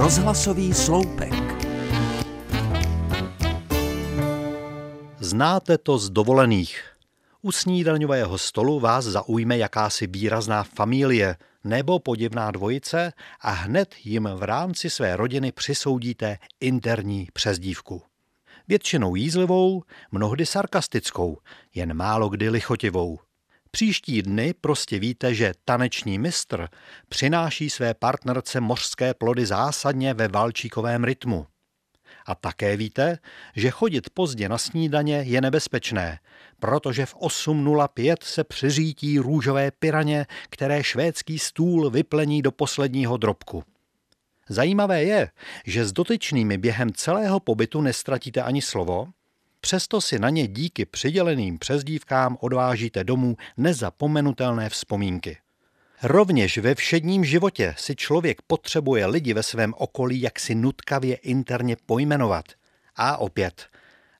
Rozhlasový sloupek. Znáte to z dovolených. U snídaňového stolu vás zaujme jakási výrazná familie nebo podivná dvojice a hned jim v rámci své rodiny přisoudíte interní přezdívku. Většinou jízlivou, mnohdy sarkastickou, jen málo kdy lichotivou. Příští dny prostě víte, že taneční mistr přináší své partnerce mořské plody zásadně ve valčíkovém rytmu. A také víte, že chodit pozdě na snídaně je nebezpečné, protože v 8.05 se přiřítí růžové piraně, které švédský stůl vyplení do posledního drobku. Zajímavé je, že s dotyčnými během celého pobytu nestratíte ani slovo, přesto si na ně díky přiděleným přezdívkám odvážíte domů nezapomenutelné vzpomínky. Rovněž ve všedním životě si člověk potřebuje lidi ve svém okolí jaksi nutkavě interně pojmenovat. A opět,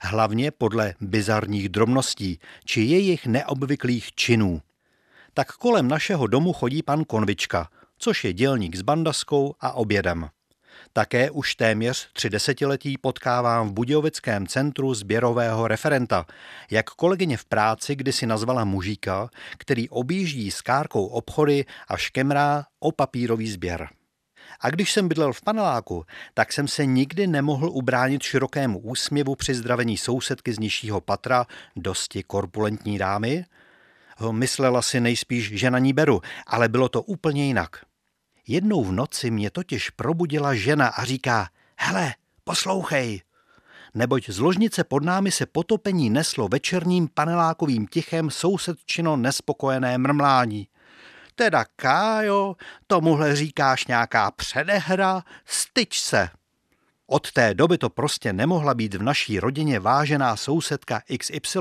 hlavně podle bizarních drobností či jejich neobvyklých činů. Tak kolem našeho domu chodí pan Konvička, což je dělník s bandaskou a obědem. Také už téměř tři desetiletí potkávám v Budějovickém centru sběrového referenta, jak kolegyně v práci kdysi nazvala mužíka, který objíždí s kárkou obchody a škemrá o papírový sběr. A když jsem bydlel v paneláku, tak jsem se nikdy nemohl ubránit širokému úsměvu při zdravení sousedky z nižšího patra, dosti korpulentní dámy. Myslela si nejspíš, že na ní beru, ale bylo to úplně jinak. Jednou v noci mě totiž probudila žena a říká, hele, poslouchej, neboť z ložnice pod námi se potopení neslo večerním panelákovým tichem sousedčino nespokojené mrmlání. Teda Kájo, tomuhle říkáš nějaká předehra, styč se. Od té doby to prostě nemohla být v naší rodině vážená sousedka XY,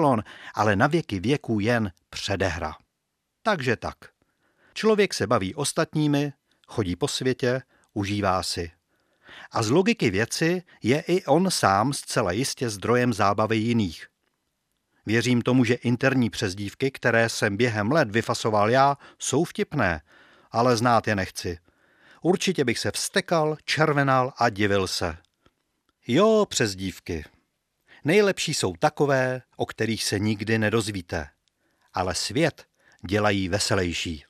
ale na věky věků jen předehra. Takže tak. Člověk se baví ostatními, chodí po světě, užívá si. A z logiky věci je i on sám zcela jistě zdrojem zábavy jiných. Věřím tomu, že interní přezdívky, které jsem během let vyfasoval já, jsou vtipné, ale znát je nechci. Určitě bych se vstekal, červenal a divil se. Jo, přezdívky. Nejlepší jsou takové, o kterých se nikdy nedozvíte. Ale svět dělají veselější.